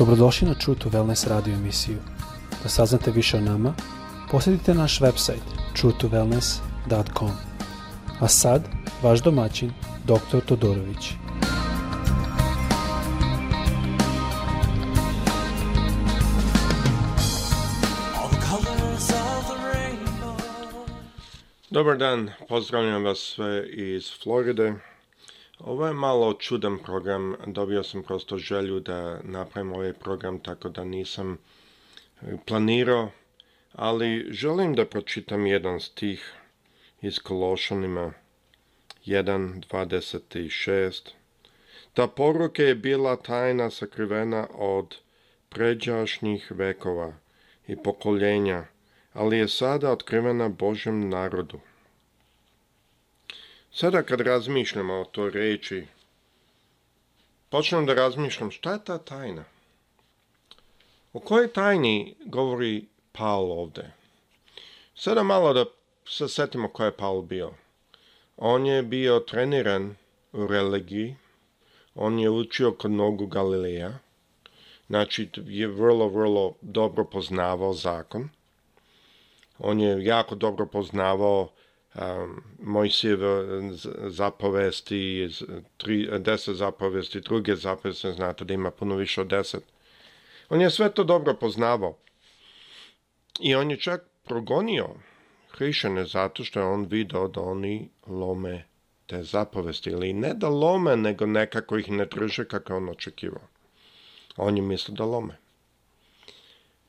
Dobrodošli na True to Wellness radio emisiju. Da saznate više o nama, posjetite naš website truetowellness.com. A sad, vaš domaćin, dr. Todorović. Dobar dan, pozdravljam vas sve iz Floride. Ovo je malo čudan program, dobio sam prosto želju da napravim ovaj program tako da nisam e, planirao, ali želim da pročitam jedan stih iz Kološanima 1.26. Ta poruka je bila tajna sakrivena od pređašnjih vekova i pokoljenja, ali je sada otkrivena Božem narodu. Sada kad razmišljamo o toj reči, počnem da razmišljam šta je ta tajna? O kojoj tajni govori Paul ovde? Sada malo da se setimo ko je Paul bio. On je bio treniran u religiji, on je učio kod nogu Galileja, znači je vrlo, vrlo dobro poznavao zakon. On je jako dobro poznavao Um, Mojsijeve uh, zapovesti, uh, tri, uh, deset zapovesti, druge zapovesti, znate da ima puno više od deset. On je sve to dobro poznavao. I on je čak progonio Hrišene zato što je on vidio da oni lome te zapovesti. Ili ne da lome, nego nekako ih ne drže kako on očekivao. On je mislio da lome.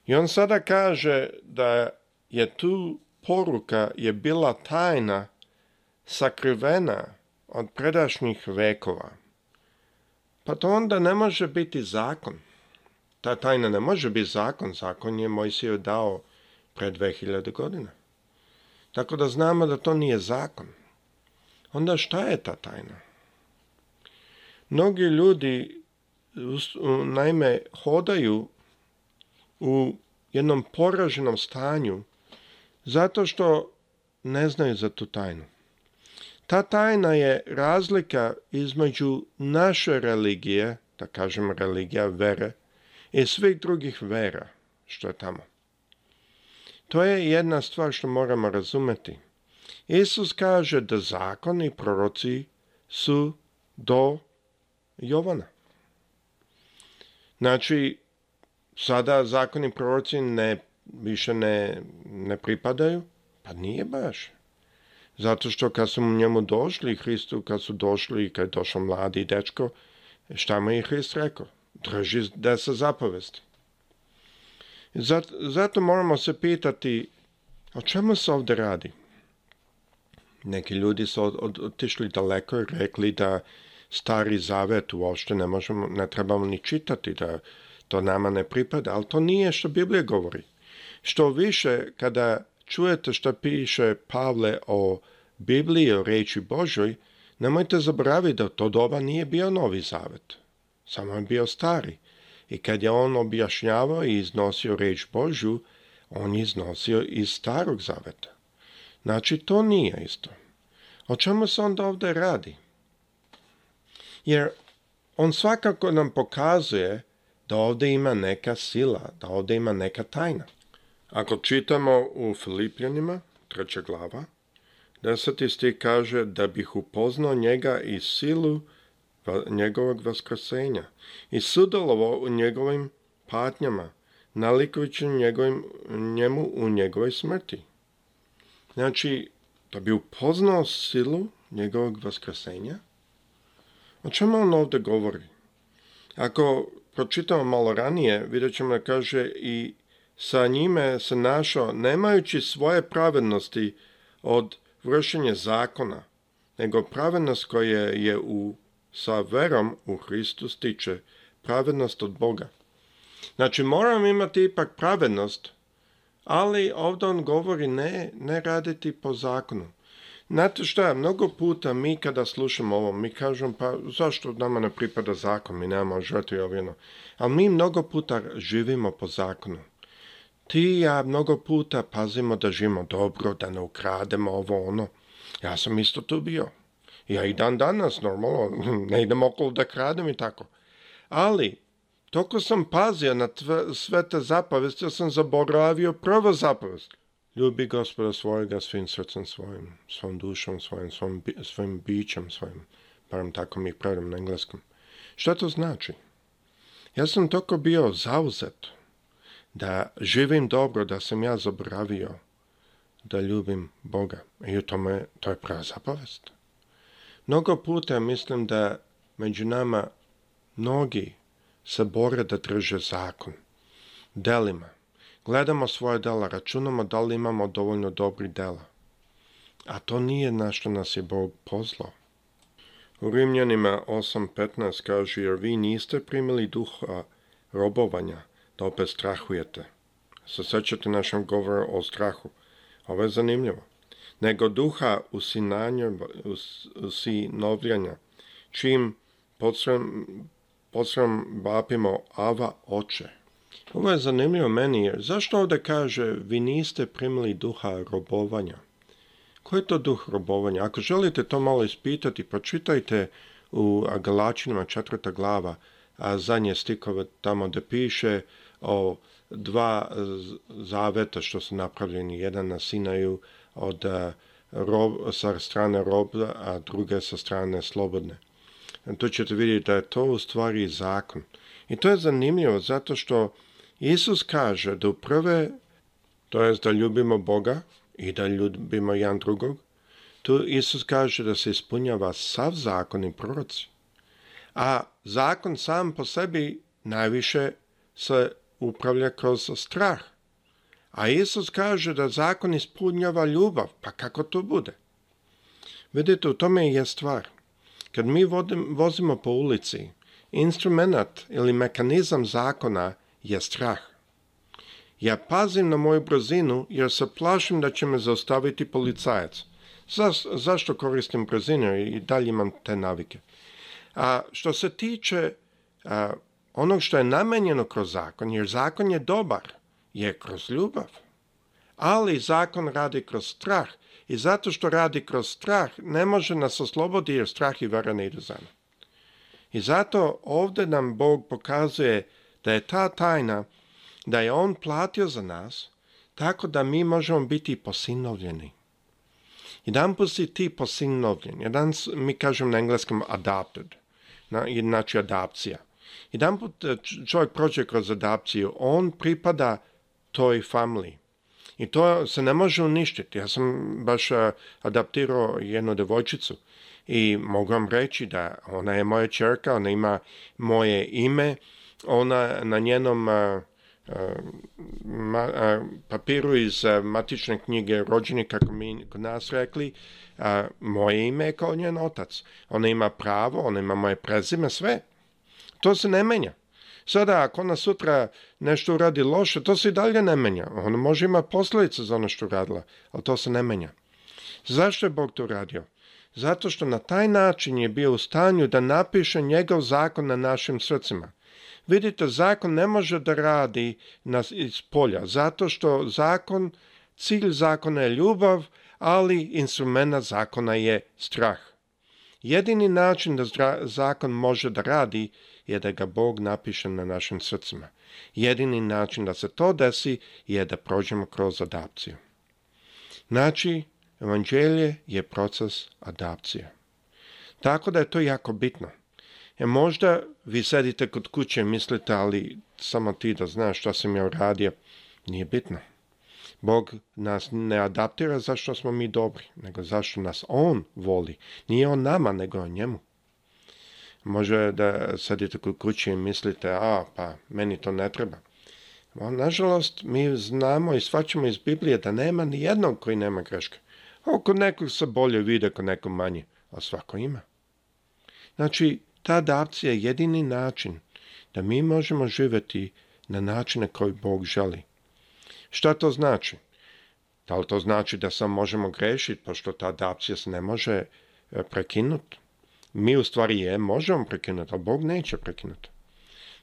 I on sada kaže da je tu poruka je bila tajna, sakrivena od predašnjih vekova. Pa to onda ne može biti zakon. Ta tajna ne može biti zakon. Zakon je Mojsiju dao pre 2000 godina. Tako da znamo da to nije zakon. Onda šta je ta tajna? Mnogi ljudi naime hodaju u jednom poraženom stanju zato što ne znaju za tu tajnu. Ta tajna je razlika između naše religije, da kažem religija vere, i svih drugih vera što je tamo. To je jedna stvar što moramo razumjeti. Isus kaže da zakon i proroci su do Jovana. Znači, sada zakon i proroci ne više ne, pripadaju? Pa nije baš. Zato što kad su njemu došli, Hristu, kad su došli, kad je došao mladi dečko, šta mu je Hrist rekao? Drži se zapovesti. Zato, zato moramo se pitati o čemu se ovdje radi? Neki ljudi su otišli daleko i rekli da stari zavet uopšte ne, možemo, ne trebamo ni čitati, da to nama ne pripada, ali to nije što Biblija govori. Što više, kada čujete što piše Pavle o Bibliji, o reči Božoj, nemojte zaboraviti da to doba nije bio novi zavet. Samo je bio stari. I kad je on objašnjavao i iznosio reč Božju, on je iznosio iz starog zaveta. Znači, to nije isto. O čemu se onda ovdje radi? Jer on svakako nam pokazuje da ovdje ima neka sila, da ovdje ima neka tajna. Ako čitamo u Filipljanima, treća glava, deseti stih kaže da bih upoznao njega i silu njegovog vaskrsenja i sudjelovao u njegovim patnjama, nalikujući njegovim, njemu u njegovoj smrti. Znači, da bi upoznao silu njegovog vaskrsenja, o čemu on ovdje govori? Ako pročitamo malo ranije, vidjet ćemo da kaže i sa njime se našao nemajući svoje pravednosti od vršenja zakona, nego pravednost koja je u, sa verom u Hristu stiče, pravednost od Boga. Znači moram imati ipak pravednost, ali ovdje on govori ne, ne raditi po zakonu. Znate šta, mnogo puta mi kada slušamo ovo, mi kažemo pa zašto nama ne pripada zakon, mi nemamo žrtvi ovjeno. Ali mi mnogo puta živimo po zakonu ti i ja mnogo puta pazimo da živimo dobro, da ne ukrademo ovo ono. Ja sam isto tu bio. Ja i dan danas normalno ne idem okolo da kradem i tako. Ali, toko sam pazio na tve, sve te ja sam zaboravio prvo zapovest. Ljubi gospoda svojega svim srcem svojim, svom dušom svojim, svom, svojim bićem svojim. Param tako mi na engleskom. Što to znači? Ja sam toko bio zauzet da živim dobro, da sam ja zaboravio da ljubim Boga. I tome to je prava zapovest. Mnogo puta mislim da među nama mnogi se bore da drže zakon. Delima. Gledamo svoje dela, računamo da li imamo dovoljno dobri dela. A to nije na što nas je Bog pozlao. U Rimljanima 8.15 kaže, jer vi niste primili duha robovanja, da opet strahujete. Se sećate našem govoru o strahu. Ovo je zanimljivo. Nego duha usinanja, usinovljanja, čim posrem vapimo ava oče. Ovo je zanimljivo meni jer zašto ovdje kaže vi niste primili duha robovanja? Koji je to duh robovanja? Ako želite to malo ispitati, pročitajte u Galačinima četvrta glava, a zadnje stikove tamo da piše o dva e, zaveta što su napravljeni, jedan na Sinaju od e, rob, sa strane roba, a druge sa strane slobodne. E, to ćete vidjeti da je to u stvari zakon. I to je zanimljivo zato što Isus kaže da prve, to je da ljubimo Boga i da ljubimo jedan drugog, tu Isus kaže da se ispunjava sav zakon i proroci. A zakon sam po sebi najviše se upravlja kroz strah. A Isus kaže da zakon ispunjava ljubav, pa kako to bude? Vidite, u tome je stvar. Kad mi vozimo po ulici, instrument ili mekanizam zakona je strah. Ja pazim na moju brzinu jer se plašim da će me zaustaviti policajac. zašto koristim brzinu i dalje imam te navike? A što se tiče ono što je namenjeno kroz zakon, jer zakon je dobar, je kroz ljubav. Ali zakon radi kroz strah i zato što radi kroz strah ne može nas osloboditi jer strah i vara ne za nam. I zato ovdje nam Bog pokazuje da je ta tajna, da je On platio za nas, tako da mi možemo biti posinovljeni. Jedan put si ti posinovljen, jedan mi kažem na engleskom adapted, znači adapcija put e, čovjek prođe kroz adapciju, on pripada toj familiji. I to se ne može uništiti. Ja sam baš e, adaptirao jednu devojčicu i mogu vam reći da ona je moja čerka, ona ima moje ime, ona na njenom e, papiru iz matične knjige rođeni, kako mi kod nas rekli, moje ime je kao njen otac. Ona ima pravo, ona ima moje prezime, sve. To se ne menja. Sada, ako ona sutra nešto uradi loše, to se i dalje ne menja. Ona može imati posljedice za ono što uradila, ali to se ne menja. Zašto je Bog to radio? Zato što na taj način je bio u stanju da napiše njegov zakon na našim srcima. Vidite, zakon ne može da radi nas iz polja, zato što zakon, cilj zakona je ljubav, ali instrumenta zakona je strah. Jedini način da zakon može da radi je da ga Bog napiše na našim srcima. Jedini način da se to desi je da prođemo kroz adapciju. Znači, evanđelje je proces adapcije. Tako da je to jako bitno. E, možda vi sedite kod kuće i mislite, ali samo ti da znaš što sam ja uradio, nije bitno. Bog nas ne adaptira zašto smo mi dobri, nego zašto nas On voli. Nije On nama, nego On njemu. Može da sedite u kući i mislite, a pa meni to ne treba. Nažalost, mi znamo i svačamo iz Biblije da nema ni jednog koji nema greške. Oko nekog se bolje vide, ako nekog manje, a svako ima. Znači, ta adapcija je jedini način da mi možemo živjeti na na koji Bog želi. Šta to znači? Da li to znači da sam možemo grešiti, pošto ta adapcija se ne može e, prekinuti? Mi u stvari je možemo prekinuti, ali Bog neće prekinuti.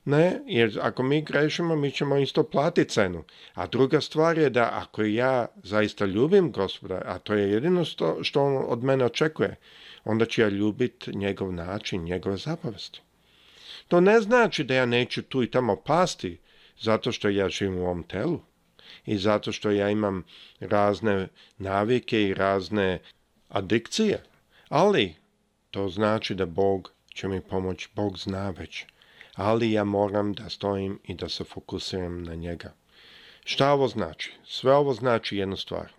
Ne, jer ako mi grešimo, mi ćemo isto platiti cenu. A druga stvar je da ako ja zaista ljubim gospoda, a to je jedino što on od mene očekuje, onda ću ja ljubiti njegov način, njegove zapovesti. To ne znači da ja neću tu i tamo pasti, zato što ja živim u ovom telu i zato što ja imam razne navike i razne adikcije. Ali to znači da Bog će mi pomoći, Bog zna već. Ali ja moram da stojim i da se fokusiram na njega. Šta ovo znači? Sve ovo znači jednu stvar.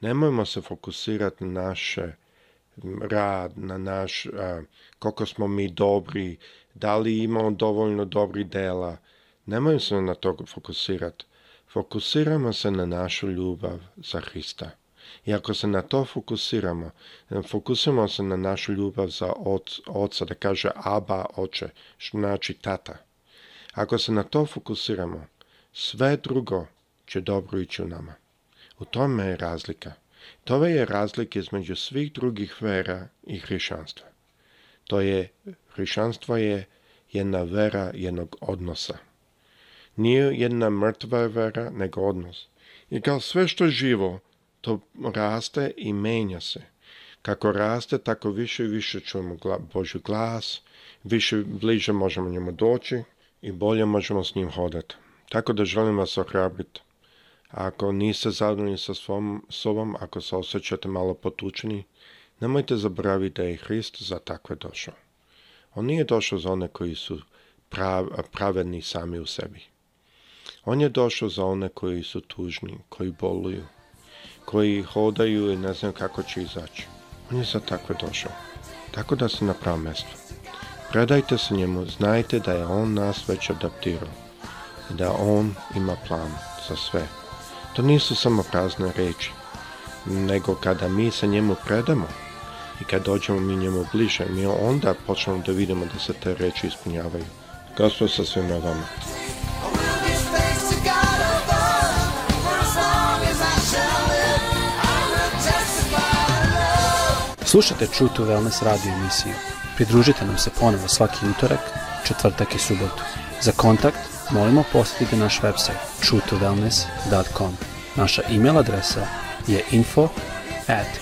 Nemojmo se fokusirati na naše rad, na naš, a, koliko smo mi dobri, da li imamo dovoljno dobri dela. Nemojmo se na to fokusirati. Fokusiramo se na našu ljubav za Hrista. I ako se na to fokusiramo, e, fokusiramo se na našu ljubav za oca, da kaže aba oče, što znači tata. Ako se na to fokusiramo, sve drugo će dobro ići u nama. U tome je razlika. To je razlika između svih drugih vera i hrišanstva. To je, hrišanstvo je jedna vera jednog odnosa nije jedna mrtva vera nego odnos. I kao sve što je živo, to raste i menja se. Kako raste, tako više i više čujemo Božji glas, više bliže možemo njemu doći i bolje možemo s njim hodati. Tako da želim vas ohrabriti. Ako niste zadovoljni sa svom sobom, ako se osjećate malo potučeni, nemojte zaboraviti da je Hrist za takve došao. On nije došao za one koji su pravedni sami u sebi. On je došao za one koji su tužni, koji boluju, koji hodaju i ne znaju kako će izaći. On je za takve došao. Tako da se na pravo mjesto. Predajte se njemu, znajte da je on nas već adaptirao i da on ima plan za sve. To nisu samo prazne reči, nego kada mi se njemu predamo i kad dođemo mi njemu bliže, mi onda počnemo da vidimo da se te reči ispunjavaju. Gospod sa svima vama. Slušajte True to Wellness radio emisiju. Pridružite nam se ponovo svaki utorak, četvrtak i subotu. Za kontakt molimo posjetite naš website truetowellness.com. Naša email adresa je info at